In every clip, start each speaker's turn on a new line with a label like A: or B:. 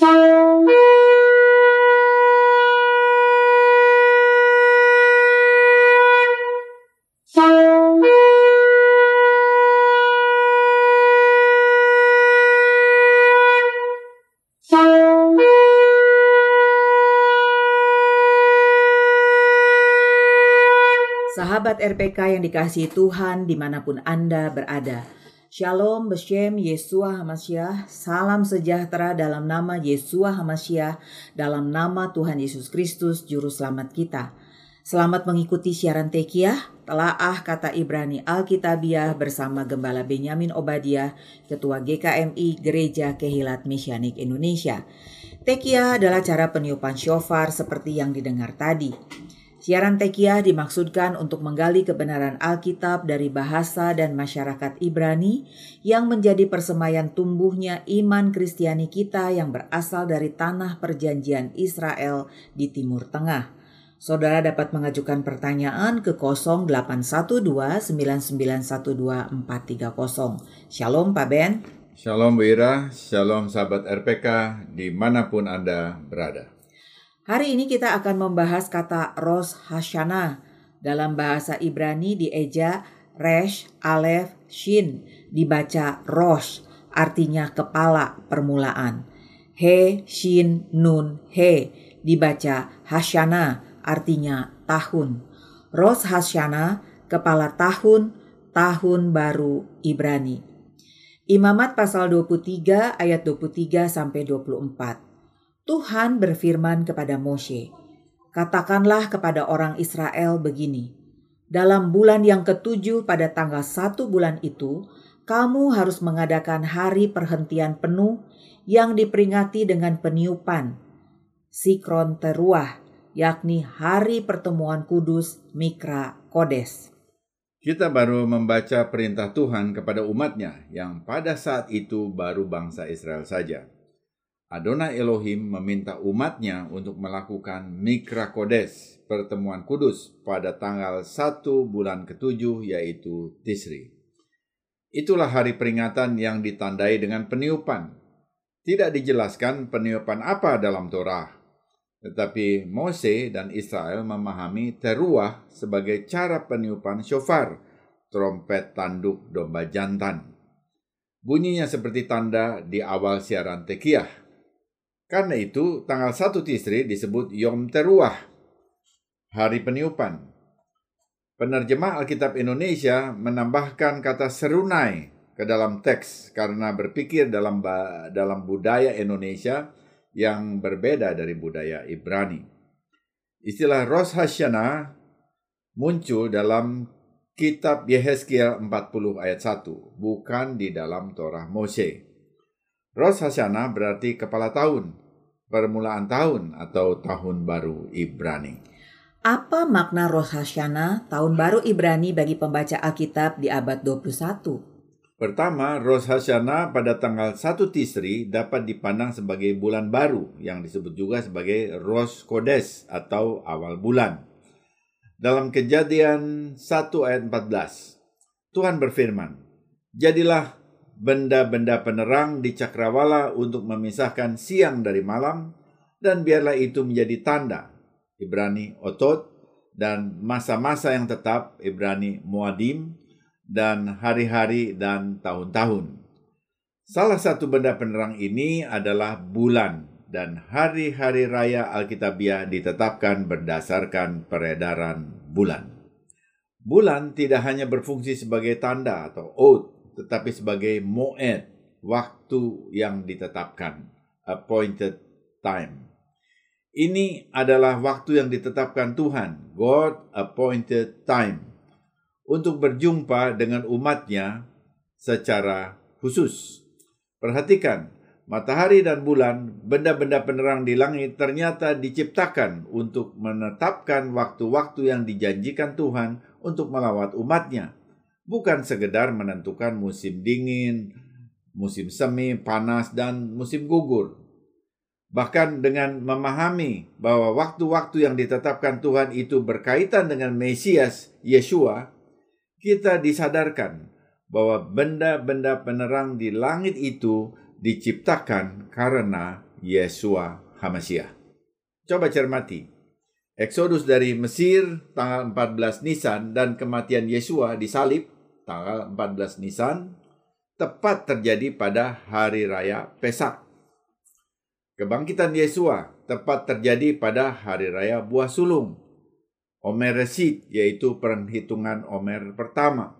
A: Sahabat RPK yang dikasihi Tuhan di mana pun Anda berada. Shalom, Beshem, Yesua Hamasyah, salam sejahtera dalam nama Yesua Hamasyah, dalam nama Tuhan Yesus Kristus, Juru Selamat kita. Selamat mengikuti siaran Tekiah, telaah kata Ibrani Alkitabiah bersama Gembala Benyamin Obadiah, Ketua GKMI Gereja Kehilat Mesianik Indonesia. Tekiah adalah cara peniupan shofar seperti yang didengar tadi. Siaran Tekiah dimaksudkan untuk menggali kebenaran Alkitab dari bahasa dan masyarakat Ibrani yang menjadi persemayan tumbuhnya iman Kristiani kita yang berasal dari tanah perjanjian Israel di Timur Tengah. Saudara dapat mengajukan pertanyaan ke 0812-9912-430. Shalom Pak Ben.
B: Shalom Bu Ira, Shalom sahabat RPK di mana pun Anda berada.
A: Hari ini kita akan membahas kata Rosh Hashanah. Dalam bahasa Ibrani dieja Resh, Alef, Shin, dibaca Rosh, artinya kepala permulaan. He, Shin, Nun, He, dibaca Hashanah, artinya tahun. Rosh Hashanah, kepala tahun, tahun baru Ibrani. Imamat pasal 23 ayat 23 sampai 24. Tuhan berfirman kepada Moshe, "Katakanlah kepada orang Israel begini: Dalam bulan yang ketujuh pada tanggal satu bulan itu, kamu harus mengadakan hari perhentian penuh yang diperingati dengan peniupan, Sikron Teruah, yakni hari pertemuan kudus Mikra Kodes.
B: Kita baru membaca perintah Tuhan kepada umatnya yang pada saat itu baru bangsa Israel saja. Adonai Elohim meminta umatnya untuk melakukan Mikra Kodes, pertemuan kudus pada tanggal 1 bulan ketujuh yaitu Tisri. Itulah hari peringatan yang ditandai dengan peniupan. Tidak dijelaskan peniupan apa dalam Torah, tetapi Mose dan Israel memahami teruah sebagai cara peniupan shofar, trompet tanduk domba jantan. Bunyinya seperti tanda di awal siaran tekiah karena itu, tanggal 1 Tisri disebut Yom Teruah, hari peniupan. Penerjemah Alkitab Indonesia menambahkan kata serunai ke dalam teks karena berpikir dalam dalam budaya Indonesia yang berbeda dari budaya Ibrani. Istilah Rosh Hashanah muncul dalam kitab Yehezkiel 40 ayat 1, bukan di dalam Torah Mose. Rosh Hashanah berarti kepala tahun, permulaan tahun atau tahun baru Ibrani.
A: Apa makna Rosh Hashanah, tahun baru Ibrani bagi pembaca Alkitab di abad 21?
B: Pertama, Rosh Hashanah pada tanggal 1 Tisri dapat dipandang sebagai bulan baru yang disebut juga sebagai Rosh Kodes atau awal bulan. Dalam kejadian 1 ayat 14, Tuhan berfirman, Jadilah benda-benda penerang di cakrawala untuk memisahkan siang dari malam, dan biarlah itu menjadi tanda. Ibrani Otot, dan masa-masa yang tetap Ibrani Muadim, dan hari-hari dan tahun-tahun. Salah satu benda penerang ini adalah bulan dan hari-hari raya Alkitabiah ditetapkan berdasarkan peredaran bulan. Bulan tidak hanya berfungsi sebagai tanda atau oath tetapi sebagai moed, waktu yang ditetapkan, appointed time. Ini adalah waktu yang ditetapkan Tuhan, God appointed time, untuk berjumpa dengan umatnya secara khusus. Perhatikan, matahari dan bulan, benda-benda penerang di langit ternyata diciptakan untuk menetapkan waktu-waktu yang dijanjikan Tuhan untuk melawat umatnya bukan sekedar menentukan musim dingin, musim semi, panas, dan musim gugur. Bahkan dengan memahami bahwa waktu-waktu yang ditetapkan Tuhan itu berkaitan dengan Mesias Yeshua, kita disadarkan bahwa benda-benda penerang di langit itu diciptakan karena Yesua Hamasiah. Coba cermati. Eksodus dari Mesir tanggal 14 Nisan dan kematian Yesua disalib tanggal 14 Nisan tepat terjadi pada hari raya Pesak. Kebangkitan Yesua tepat terjadi pada hari raya buah sulung. Omer Resid yaitu perhitungan Omer pertama.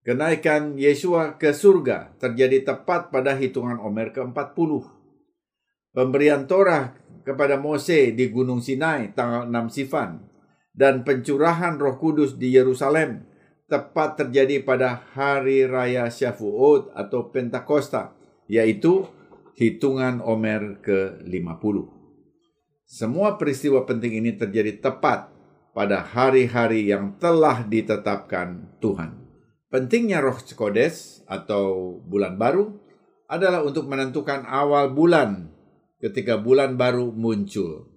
B: Kenaikan Yesua ke surga terjadi tepat pada hitungan Omer ke-40. Pemberian Torah kepada Mose di Gunung Sinai tanggal 6 Sifan dan pencurahan Roh Kudus di Yerusalem tepat terjadi pada hari raya Syafuot atau Pentakosta, yaitu hitungan Omer ke-50. Semua peristiwa penting ini terjadi tepat pada hari-hari yang telah ditetapkan Tuhan. Pentingnya Roh Kodes atau bulan baru adalah untuk menentukan awal bulan ketika bulan baru muncul.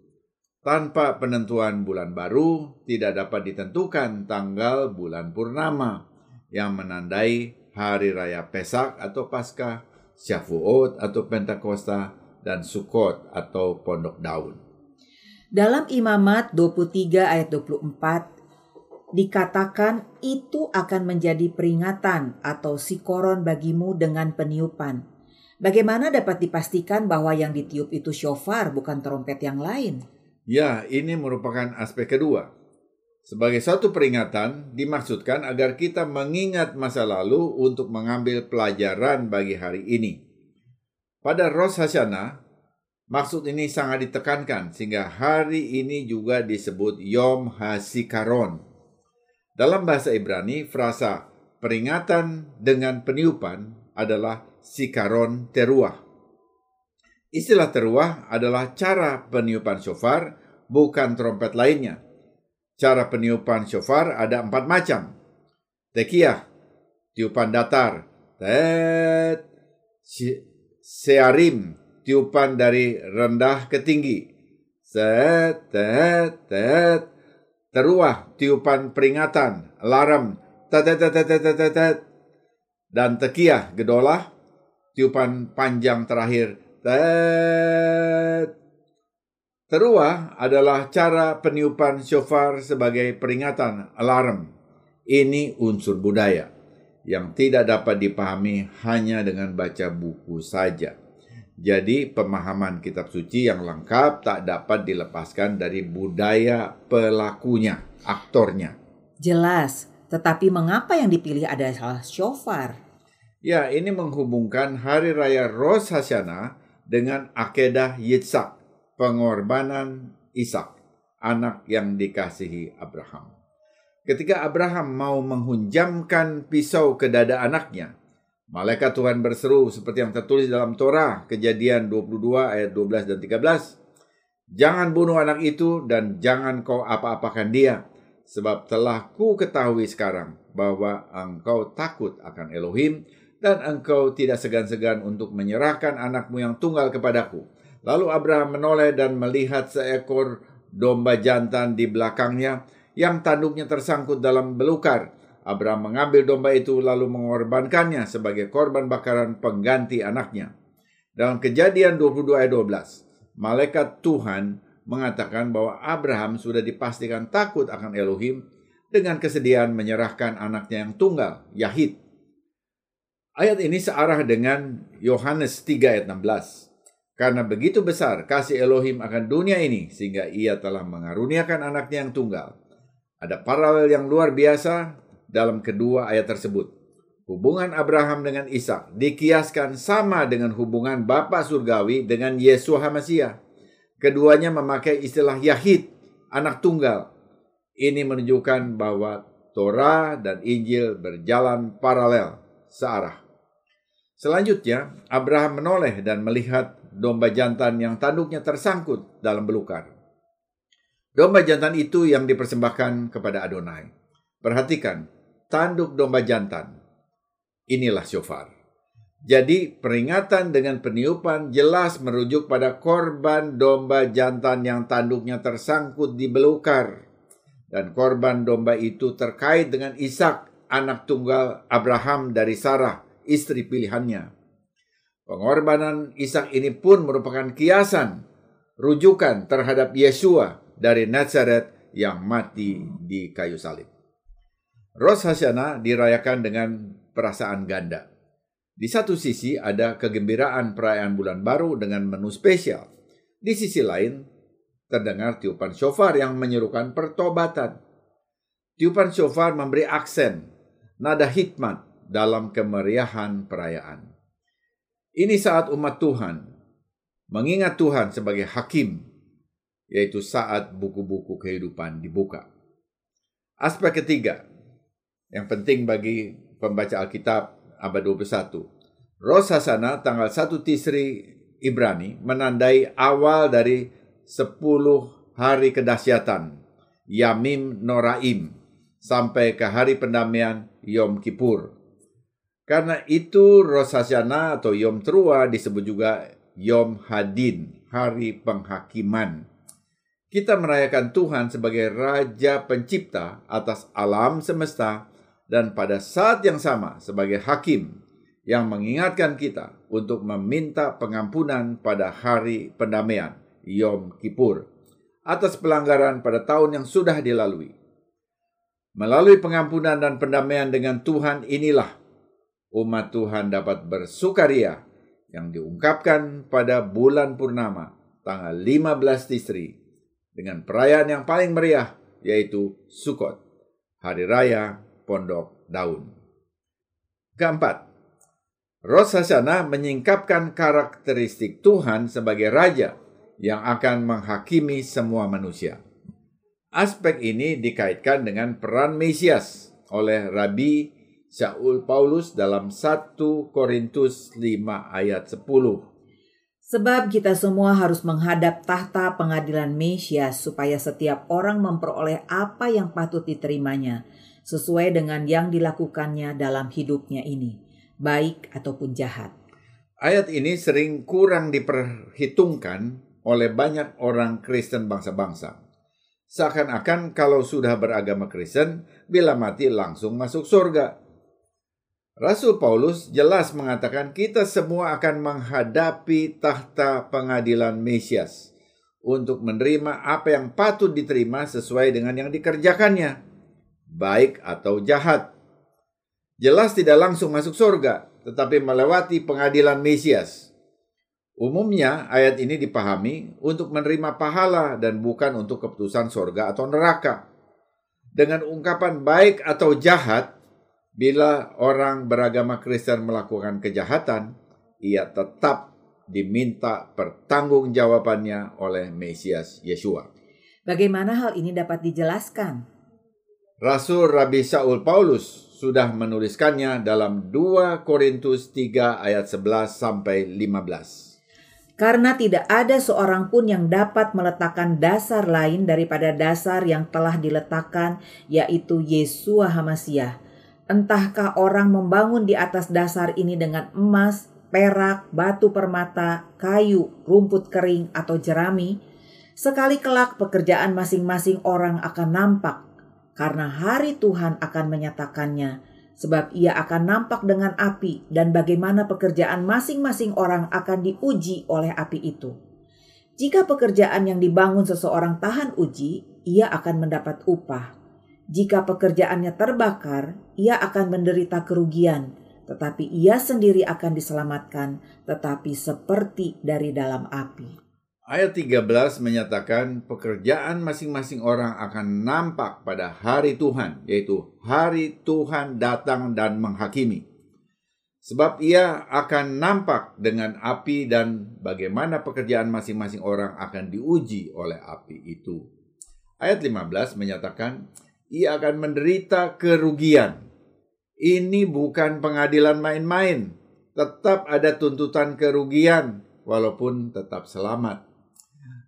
B: Tanpa penentuan bulan baru, tidak dapat ditentukan tanggal bulan purnama yang menandai hari raya Pesak atau Paskah, Syafuot atau Pentakosta, dan Sukot atau Pondok Daun.
A: Dalam Imamat 23 ayat 24 dikatakan itu akan menjadi peringatan atau sikoron bagimu dengan peniupan. Bagaimana dapat dipastikan bahwa yang ditiup itu shofar bukan trompet yang lain?
B: Ya, ini merupakan aspek kedua. Sebagai satu peringatan, dimaksudkan agar kita mengingat masa lalu untuk mengambil pelajaran bagi hari ini. Pada Ros Hasyanah, maksud ini sangat ditekankan sehingga hari ini juga disebut Yom Hasikaron. Dalam bahasa Ibrani, frasa peringatan dengan peniupan adalah sikaron teruah. Istilah teruah adalah cara peniupan shofar, bukan trompet lainnya. Cara peniupan shofar ada empat macam. Tekiyah, tiupan datar. Tet, searim, tiupan dari rendah ke tinggi. Set, tet, tet. Teruah, tiupan peringatan, alarm. Tet, tet, tet, tet, tet, tet. Dan tekiyah, gedolah, tiupan panjang terakhir. Teruah adalah cara peniupan shofar sebagai peringatan alarm. Ini unsur budaya yang tidak dapat dipahami hanya dengan baca buku saja. Jadi pemahaman kitab suci yang lengkap tak dapat dilepaskan dari budaya pelakunya, aktornya.
A: Jelas, tetapi mengapa yang dipilih adalah shofar?
B: Ya, ini menghubungkan hari raya Rosh Hashanah dengan akedah Yitzhak, pengorbanan Ishak, anak yang dikasihi Abraham. Ketika Abraham mau menghunjamkan pisau ke dada anaknya, malaikat Tuhan berseru seperti yang tertulis dalam Torah, Kejadian 22 ayat 12 dan 13. Jangan bunuh anak itu dan jangan kau apa-apakan dia, sebab telah ku ketahui sekarang bahwa engkau takut akan Elohim dan engkau tidak segan-segan untuk menyerahkan anakmu yang tunggal kepadaku. Lalu Abraham menoleh dan melihat seekor domba jantan di belakangnya yang tanduknya tersangkut dalam belukar. Abraham mengambil domba itu lalu mengorbankannya sebagai korban bakaran pengganti anaknya. Dalam kejadian 22 ayat 12, malaikat Tuhan mengatakan bahwa Abraham sudah dipastikan takut akan Elohim dengan kesediaan menyerahkan anaknya yang tunggal, Yahid, Ayat ini searah dengan Yohanes 3 ayat 16. Karena begitu besar kasih Elohim akan dunia ini sehingga ia telah mengaruniakan anaknya yang tunggal. Ada paralel yang luar biasa dalam kedua ayat tersebut. Hubungan Abraham dengan Ishak dikiaskan sama dengan hubungan Bapa surgawi dengan Yesus Hamasiah. Keduanya memakai istilah Yahid, anak tunggal. Ini menunjukkan bahwa Torah dan Injil berjalan paralel, searah. Selanjutnya, Abraham menoleh dan melihat domba jantan yang tanduknya tersangkut dalam belukar. Domba jantan itu yang dipersembahkan kepada Adonai. Perhatikan, tanduk domba jantan. Inilah syofar. Jadi peringatan dengan peniupan jelas merujuk pada korban domba jantan yang tanduknya tersangkut di belukar. Dan korban domba itu terkait dengan Ishak, anak tunggal Abraham dari Sarah istri pilihannya. Pengorbanan Ishak ini pun merupakan kiasan, rujukan terhadap Yesua dari Nazaret yang mati di kayu salib. Rosh Hashanah dirayakan dengan perasaan ganda. Di satu sisi ada kegembiraan perayaan bulan baru dengan menu spesial. Di sisi lain, terdengar tiupan shofar yang menyerukan pertobatan. Tiupan shofar memberi aksen, nada hikmat dalam kemeriahan perayaan. Ini saat umat Tuhan mengingat Tuhan sebagai hakim, yaitu saat buku-buku kehidupan dibuka. Aspek ketiga yang penting bagi pembaca Alkitab abad 21. Rosh Hashanah tanggal 1 Tisri Ibrani menandai awal dari 10 hari kedahsyatan Yamim Noraim sampai ke hari pendamaian Yom Kippur. Karena itu Rosh Hashanah atau Yom Teruah disebut juga Yom Hadin, hari penghakiman. Kita merayakan Tuhan sebagai Raja Pencipta atas alam semesta dan pada saat yang sama sebagai hakim yang mengingatkan kita untuk meminta pengampunan pada hari pendamaian Yom Kippur atas pelanggaran pada tahun yang sudah dilalui. Melalui pengampunan dan pendamaian dengan Tuhan inilah umat Tuhan dapat bersukaria yang diungkapkan pada bulan purnama tanggal 15 Tisri dengan perayaan yang paling meriah yaitu Sukot, hari raya pondok daun. Keempat, Rosh Hashanah menyingkapkan karakteristik Tuhan sebagai raja yang akan menghakimi semua manusia. Aspek ini dikaitkan dengan peran Mesias oleh Rabi Saul Paulus dalam 1 Korintus 5 ayat 10.
A: Sebab kita semua harus menghadap tahta pengadilan Mesias supaya setiap orang memperoleh apa yang patut diterimanya sesuai dengan yang dilakukannya dalam hidupnya ini, baik ataupun jahat.
B: Ayat ini sering kurang diperhitungkan oleh banyak orang Kristen bangsa-bangsa. Seakan-akan kalau sudah beragama Kristen, bila mati langsung masuk surga. Rasul Paulus jelas mengatakan kita semua akan menghadapi tahta pengadilan Mesias untuk menerima apa yang patut diterima sesuai dengan yang dikerjakannya, baik atau jahat. Jelas tidak langsung masuk surga, tetapi melewati pengadilan Mesias. Umumnya ayat ini dipahami untuk menerima pahala dan bukan untuk keputusan surga atau neraka. Dengan ungkapan baik atau jahat, Bila orang beragama Kristen melakukan kejahatan, ia tetap diminta pertanggungjawabannya oleh Mesias Yesua.
A: Bagaimana hal ini dapat dijelaskan?
B: Rasul Rabi Saul Paulus sudah menuliskannya dalam 2 Korintus 3 ayat 11 sampai 15.
A: Karena tidak ada seorang pun yang dapat meletakkan dasar lain daripada dasar yang telah diletakkan, yaitu Yesua Hamasiah Entahkah orang membangun di atas dasar ini dengan emas, perak, batu permata, kayu, rumput kering, atau jerami, sekali kelak pekerjaan masing-masing orang akan nampak, karena hari Tuhan akan menyatakannya, sebab ia akan nampak dengan api, dan bagaimana pekerjaan masing-masing orang akan diuji oleh api itu. Jika pekerjaan yang dibangun seseorang tahan uji, ia akan mendapat upah. Jika pekerjaannya terbakar, ia akan menderita kerugian, tetapi ia sendiri akan diselamatkan, tetapi seperti dari dalam api.
B: Ayat 13 menyatakan pekerjaan masing-masing orang akan nampak pada hari Tuhan, yaitu hari Tuhan datang dan menghakimi. Sebab ia akan nampak dengan api dan bagaimana pekerjaan masing-masing orang akan diuji oleh api itu. Ayat 15 menyatakan, ia akan menderita kerugian. Ini bukan pengadilan main-main. Tetap ada tuntutan kerugian, walaupun tetap selamat.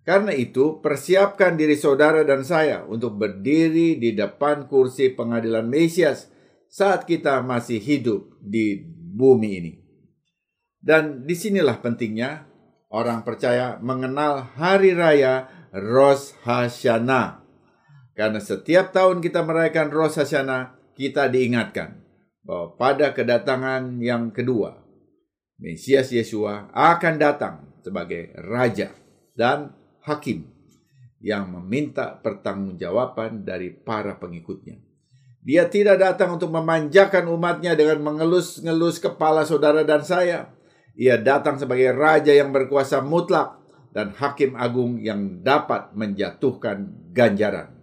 B: Karena itu, persiapkan diri saudara dan saya untuk berdiri di depan kursi pengadilan Mesias saat kita masih hidup di bumi ini. Dan di sinilah pentingnya orang percaya mengenal hari raya Rosh Hashanah karena setiap tahun kita merayakan Rosh Hashanah, kita diingatkan bahwa pada kedatangan yang kedua, Mesias Yesua akan datang sebagai raja dan hakim yang meminta pertanggungjawaban dari para pengikutnya. Dia tidak datang untuk memanjakan umatnya dengan mengelus-ngelus kepala saudara dan saya. Ia datang sebagai raja yang berkuasa mutlak dan hakim agung yang dapat menjatuhkan ganjaran.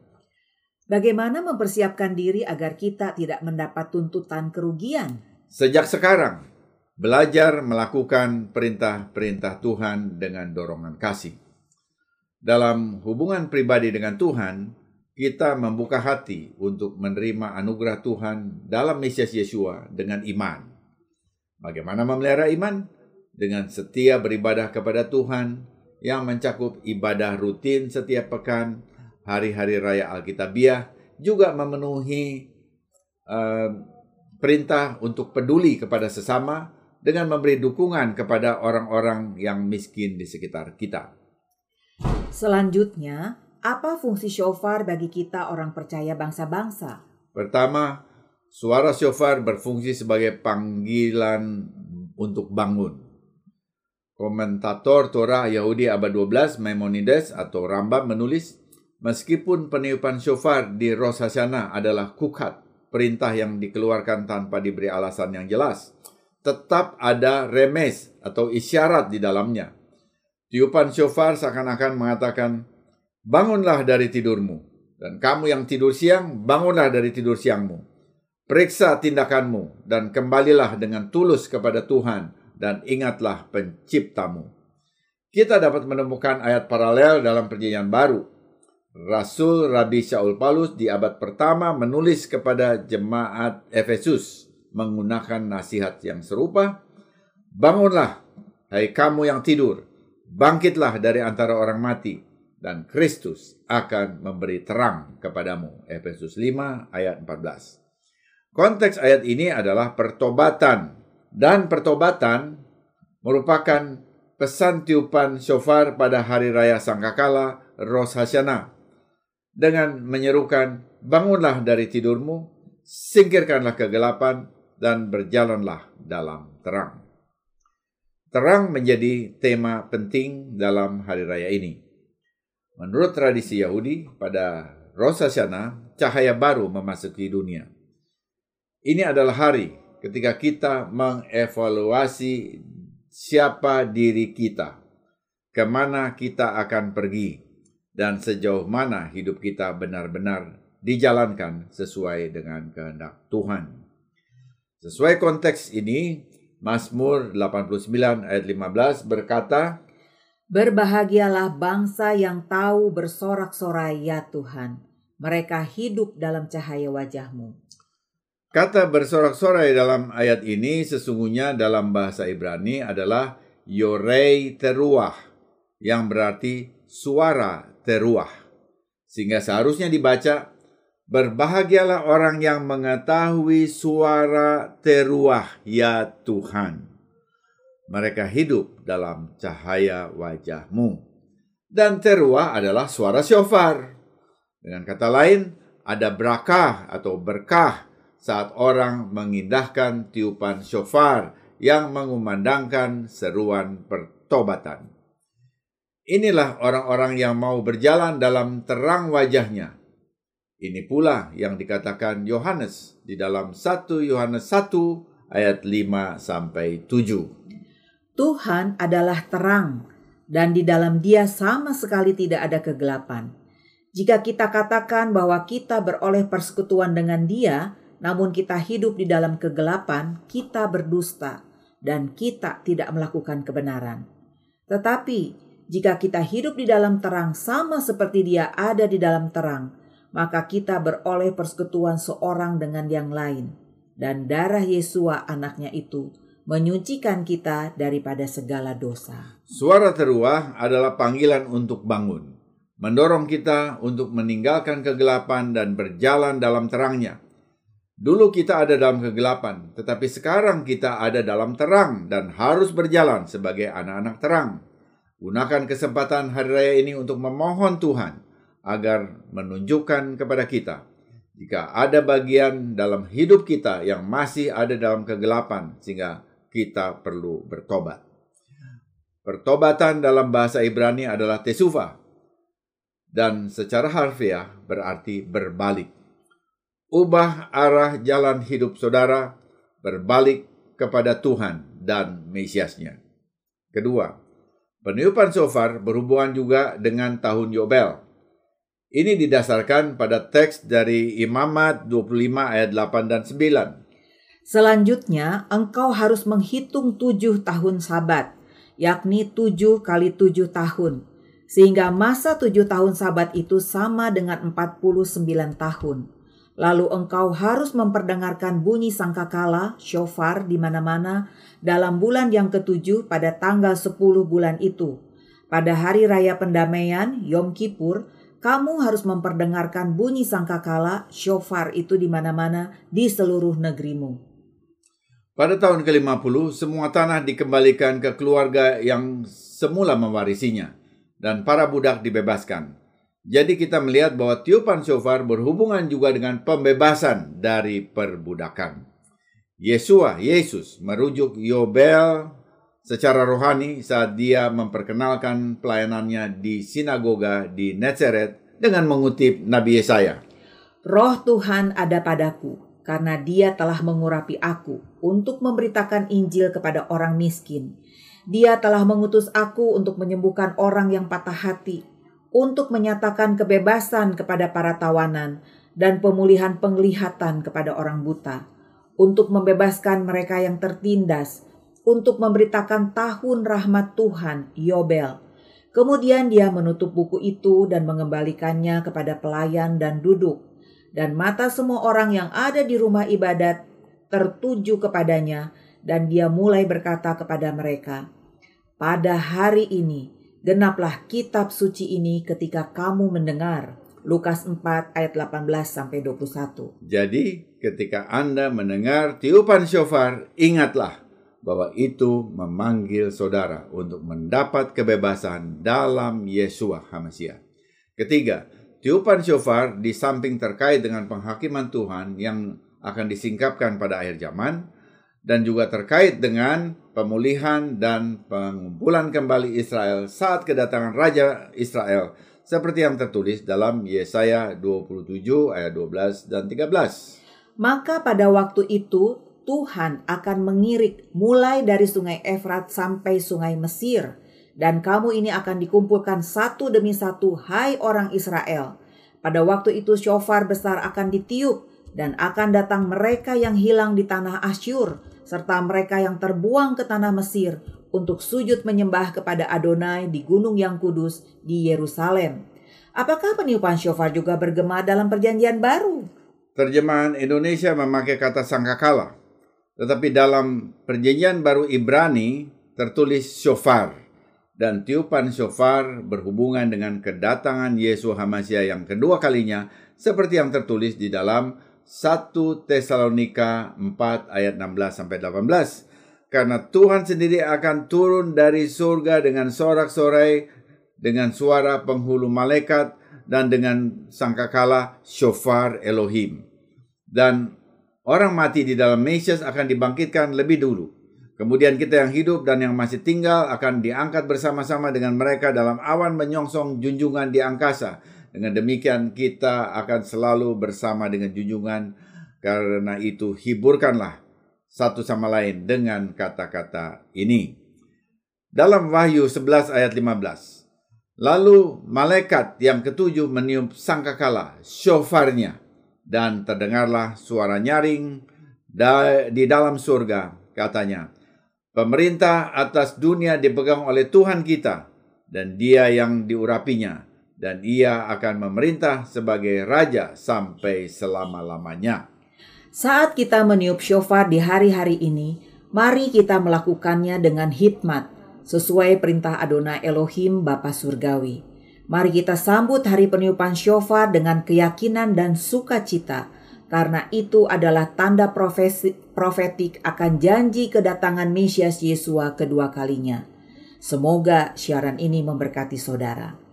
A: Bagaimana mempersiapkan diri agar kita tidak mendapat tuntutan kerugian?
B: Sejak sekarang, belajar melakukan perintah-perintah Tuhan dengan dorongan kasih. Dalam hubungan pribadi dengan Tuhan, kita membuka hati untuk menerima anugerah Tuhan dalam Mesias Yesua dengan iman. Bagaimana memelihara iman? Dengan setia beribadah kepada Tuhan yang mencakup ibadah rutin setiap pekan, hari-hari raya Alkitabiah, juga memenuhi uh, perintah untuk peduli kepada sesama dengan memberi dukungan kepada orang-orang yang miskin di sekitar kita.
A: Selanjutnya, apa fungsi shofar bagi kita orang percaya bangsa-bangsa?
B: Pertama, suara shofar berfungsi sebagai panggilan untuk bangun. Komentator Torah Yahudi abad 12 Maimonides atau Rambam menulis, meskipun peniupan shofar di Rosh Hashanah adalah kukat, perintah yang dikeluarkan tanpa diberi alasan yang jelas, tetap ada remes atau isyarat di dalamnya. Tiupan shofar seakan-akan mengatakan, bangunlah dari tidurmu. Dan kamu yang tidur siang, bangunlah dari tidur siangmu. Periksa tindakanmu dan kembalilah dengan tulus kepada Tuhan dan ingatlah penciptamu. Kita dapat menemukan ayat paralel dalam perjanjian baru. Rasul Rabi Shaul Paulus di abad pertama menulis kepada jemaat Efesus menggunakan nasihat yang serupa. Bangunlah, hai kamu yang tidur, bangkitlah dari antara orang mati, dan Kristus akan memberi terang kepadamu. Efesus 5 ayat 14. Konteks ayat ini adalah pertobatan dan pertobatan merupakan pesan tiupan shofar pada hari raya Sangkakala Rosh Hashanah dengan menyerukan bangunlah dari tidurmu, singkirkanlah kegelapan dan berjalanlah dalam terang. Terang menjadi tema penting dalam hari raya ini. Menurut tradisi Yahudi, pada Rosh Hashanah, cahaya baru memasuki dunia. Ini adalah hari ketika kita mengevaluasi siapa diri kita, ke mana kita akan pergi, dan sejauh mana hidup kita benar-benar dijalankan sesuai dengan kehendak Tuhan. Sesuai konteks ini, Mazmur 89 ayat 15 berkata,
A: Berbahagialah bangsa yang tahu bersorak-sorai ya Tuhan. Mereka hidup dalam cahaya wajahmu.
B: Kata bersorak-sorai dalam ayat ini sesungguhnya dalam bahasa Ibrani adalah yorei teruah yang berarti suara teruah. Sehingga seharusnya dibaca berbahagialah orang yang mengetahui suara teruah ya Tuhan mereka hidup dalam cahaya wajahmu. Dan teruah adalah suara syofar. Dengan kata lain, ada berakah atau berkah saat orang mengindahkan tiupan syofar yang mengumandangkan seruan pertobatan. Inilah orang-orang yang mau berjalan dalam terang wajahnya. Ini pula yang dikatakan Yohanes di dalam 1 Yohanes 1 ayat 5 sampai 7.
A: Tuhan adalah terang, dan di dalam Dia sama sekali tidak ada kegelapan. Jika kita katakan bahwa kita beroleh persekutuan dengan Dia, namun kita hidup di dalam kegelapan, kita berdusta dan kita tidak melakukan kebenaran. Tetapi jika kita hidup di dalam terang, sama seperti Dia ada di dalam terang, maka kita beroleh persekutuan seorang dengan yang lain, dan darah Yesua, anaknya itu menyucikan kita daripada segala dosa.
B: Suara teruah adalah panggilan untuk bangun, mendorong kita untuk meninggalkan kegelapan dan berjalan dalam terangnya. Dulu kita ada dalam kegelapan, tetapi sekarang kita ada dalam terang dan harus berjalan sebagai anak-anak terang. Gunakan kesempatan hari raya ini untuk memohon Tuhan agar menunjukkan kepada kita jika ada bagian dalam hidup kita yang masih ada dalam kegelapan sehingga kita perlu bertobat. Pertobatan dalam bahasa Ibrani adalah tesufa, dan secara harfiah berarti berbalik. Ubah arah jalan hidup saudara, berbalik kepada Tuhan dan Mesiasnya. Kedua, peniupan sofar berhubungan juga dengan tahun Yobel. Ini didasarkan pada teks dari Imamat 25 ayat 8 dan 9.
A: Selanjutnya, engkau harus menghitung tujuh tahun sabat, yakni tujuh kali tujuh tahun, sehingga masa tujuh tahun sabat itu sama dengan 49 tahun. Lalu engkau harus memperdengarkan bunyi sangkakala, shofar di mana-mana dalam bulan yang ketujuh pada tanggal sepuluh bulan itu. Pada hari raya pendamaian, Yom Kippur, kamu harus memperdengarkan bunyi sangkakala, shofar itu di mana-mana di seluruh negerimu.
B: Pada tahun ke-50, semua tanah dikembalikan ke keluarga yang semula mewarisinya, dan para budak dibebaskan. Jadi kita melihat bahwa tiupan shofar berhubungan juga dengan pembebasan dari perbudakan. Yesua, Yesus merujuk Yobel secara rohani saat dia memperkenalkan pelayanannya di sinagoga di Nazareth dengan mengutip Nabi Yesaya.
A: Roh Tuhan ada padaku, karena dia telah mengurapi aku untuk memberitakan Injil kepada orang miskin. Dia telah mengutus aku untuk menyembuhkan orang yang patah hati, untuk menyatakan kebebasan kepada para tawanan dan pemulihan penglihatan kepada orang buta, untuk membebaskan mereka yang tertindas, untuk memberitakan tahun rahmat Tuhan, Yobel. Kemudian dia menutup buku itu dan mengembalikannya kepada pelayan dan duduk. Dan mata semua orang yang ada di rumah ibadat tertuju kepadanya, dan dia mulai berkata kepada mereka, "Pada hari ini genaplah kitab suci ini ketika kamu mendengar. Lukas 4 ayat 18 sampai 21.
B: Jadi, ketika Anda mendengar tiupan syofar, ingatlah bahwa itu memanggil saudara untuk mendapat kebebasan dalam Yesua HaMasiah. Ketiga, tiupan syofar di samping terkait dengan penghakiman Tuhan yang akan disingkapkan pada akhir zaman, dan juga terkait dengan pemulihan dan pengumpulan kembali Israel saat kedatangan Raja Israel seperti yang tertulis dalam Yesaya 27 ayat 12 dan 13.
A: Maka pada waktu itu Tuhan akan mengirik mulai dari sungai Efrat sampai sungai Mesir dan kamu ini akan dikumpulkan satu demi satu hai orang Israel. Pada waktu itu shofar besar akan ditiup dan akan datang mereka yang hilang di tanah Asyur serta mereka yang terbuang ke tanah Mesir untuk sujud menyembah kepada Adonai di gunung yang kudus di Yerusalem. Apakah peniupan shofar juga bergema dalam perjanjian baru?
B: Terjemahan Indonesia memakai kata sangkakala, tetapi dalam perjanjian baru Ibrani tertulis shofar dan tiupan shofar berhubungan dengan kedatangan Yesus Hamasiah yang kedua kalinya seperti yang tertulis di dalam 1 Tesalonika 4 ayat 16 sampai 18. Karena Tuhan sendiri akan turun dari surga dengan sorak-sorai, dengan suara penghulu malaikat, dan dengan sangkakala shofar Elohim. Dan orang mati di dalam Mesias akan dibangkitkan lebih dulu. Kemudian kita yang hidup dan yang masih tinggal akan diangkat bersama-sama dengan mereka dalam awan menyongsong junjungan di angkasa dengan demikian kita akan selalu bersama dengan junjungan karena itu hiburkanlah satu sama lain dengan kata-kata ini. Dalam Wahyu 11 ayat 15. Lalu malaikat yang ketujuh meniup sangkakala, shofarnya, dan terdengarlah suara nyaring di dalam surga, katanya, Pemerintah atas dunia dipegang oleh Tuhan kita, dan dia yang diurapinya, dan ia akan memerintah sebagai raja sampai selama-lamanya.
A: Saat kita meniup shofar di hari-hari ini, mari kita melakukannya dengan hikmat, sesuai perintah Adonai Elohim Bapa Surgawi. Mari kita sambut hari peniupan shofar dengan keyakinan dan sukacita, karena itu adalah tanda profesi, profetik akan janji kedatangan Mesias Yesua kedua kalinya. Semoga siaran ini memberkati saudara.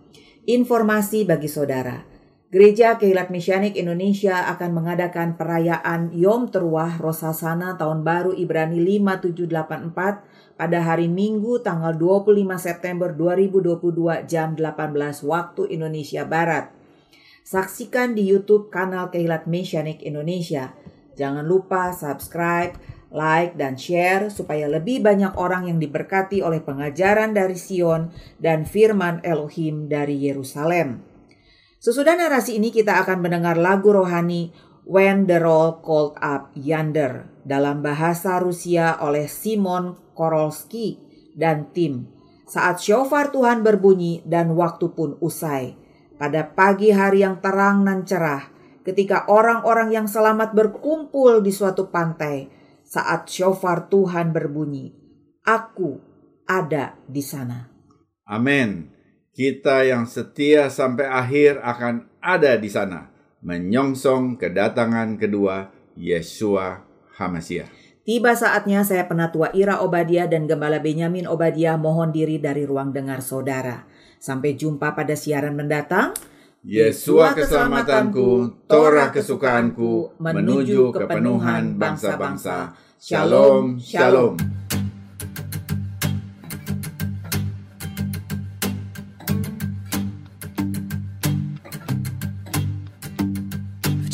A: Informasi bagi saudara. Gereja Kehilat Mesianik Indonesia akan mengadakan perayaan Yom Teruah Rosasana Tahun Baru Ibrani 5784 pada hari Minggu tanggal 25 September 2022 jam 18 waktu Indonesia Barat. Saksikan di YouTube kanal Kehilat Mesianik Indonesia. Jangan lupa subscribe, like, dan share supaya lebih banyak orang yang diberkati oleh pengajaran dari Sion dan firman Elohim dari Yerusalem. Sesudah narasi ini kita akan mendengar lagu rohani When the Roll Called Up Yonder dalam bahasa Rusia oleh Simon Korolski dan tim. Saat shofar Tuhan berbunyi dan waktu pun usai. Pada pagi hari yang terang dan cerah, ketika orang-orang yang selamat berkumpul di suatu pantai, saat shofar Tuhan berbunyi, aku ada di sana.
B: Amin kita yang setia sampai akhir akan ada di sana, menyongsong kedatangan kedua Yesua Hamasiah.
A: Tiba saatnya saya penatua Ira Obadia dan Gembala Benyamin Obadia mohon diri dari ruang dengar saudara. Sampai jumpa pada siaran mendatang.
B: Yesua keselamatanku, Torah kesukaanku, menuju kepenuhan bangsa-bangsa. Shalom, shalom.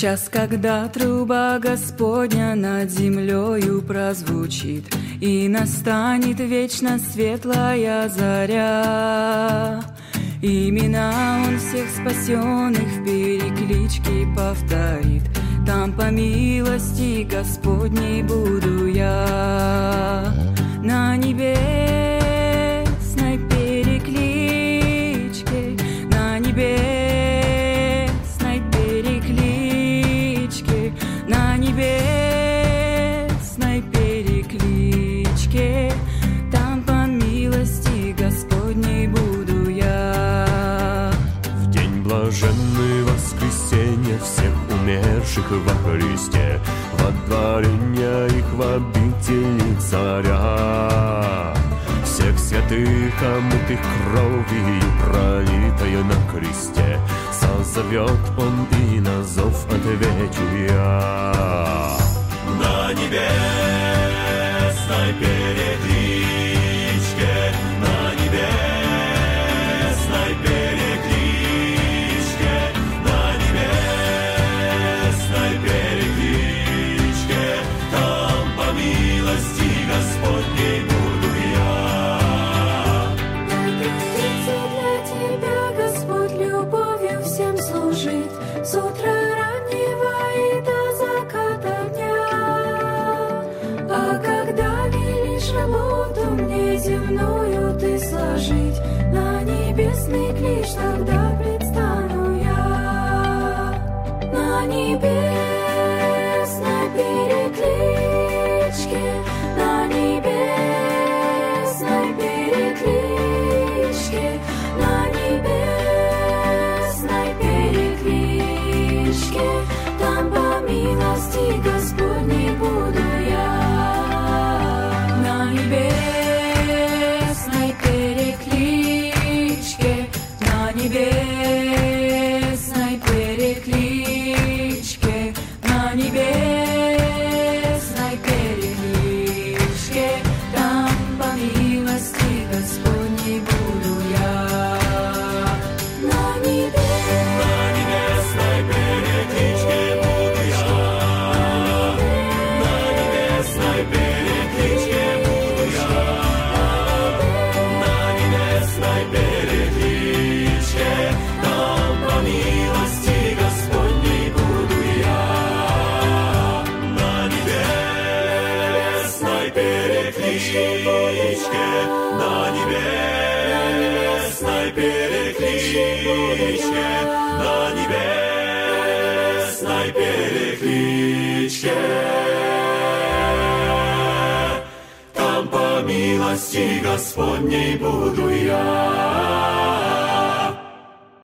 C: час, когда труба Господня над землею прозвучит, И настанет вечно светлая заря. Имена Он всех спасенных в перекличке повторит, Там по милости Господней буду я. На небесной
D: всех умерших во Христе, водворения их в обители царя. Всех святых, омытых кровью, пролитою на кресте, Созовет он и на зов отвечу я.
E: На небесной money, baby. Там по милости Господней буду я.